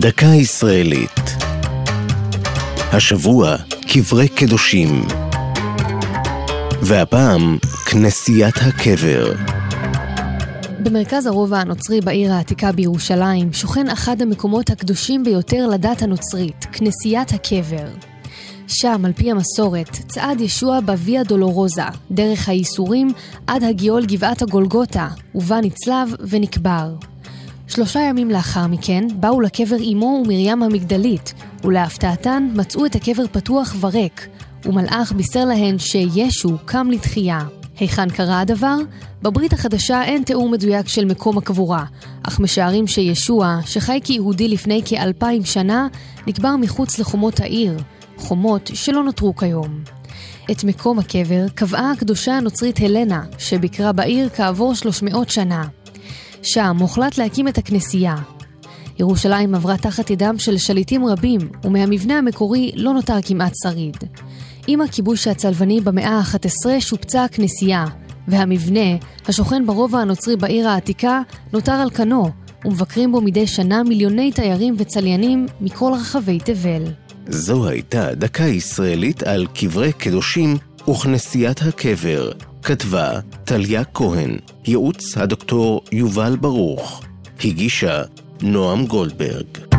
דקה ישראלית. השבוע קברי קדושים. והפעם כנסיית הקבר. במרכז הרובע הנוצרי בעיר העתיקה בירושלים שוכן אחד המקומות הקדושים ביותר לדת הנוצרית, כנסיית הקבר. שם, על פי המסורת, צעד ישוע בוויה דולורוזה, דרך הייסורים, עד הגיעו אל גבעת הגולגותה, ובה נצלב ונקבר. שלושה ימים לאחר מכן באו לקבר אמו ומרים המגדלית, ולהפתעתן מצאו את הקבר פתוח וריק, ומלאך בישר להן שישו קם לתחייה. היכן קרה הדבר? בברית החדשה אין תיאור מדויק של מקום הקבורה, אך משערים שישוע, שחי כיהודי לפני כאלפיים שנה, נקבר מחוץ לחומות העיר, חומות שלא נותרו כיום. את מקום הקבר קבעה הקדושה הנוצרית הלנה, שביקרה בעיר כעבור 300 שנה. שם הוחלט להקים את הכנסייה. ירושלים עברה תחת ידם של שליטים רבים, ומהמבנה המקורי לא נותר כמעט שריד. עם הכיבוש הצלבני במאה ה-11 שופצה הכנסייה, והמבנה, השוכן ברובע הנוצרי בעיר העתיקה, נותר על כנו, ומבקרים בו מדי שנה מיליוני תיירים וצליינים מכל רחבי תבל. זו הייתה דקה ישראלית על קברי קדושים וכנסיית הקבר. כתבה טליה כהן, ייעוץ הדוקטור יובל ברוך, הגישה נועם גולדברג.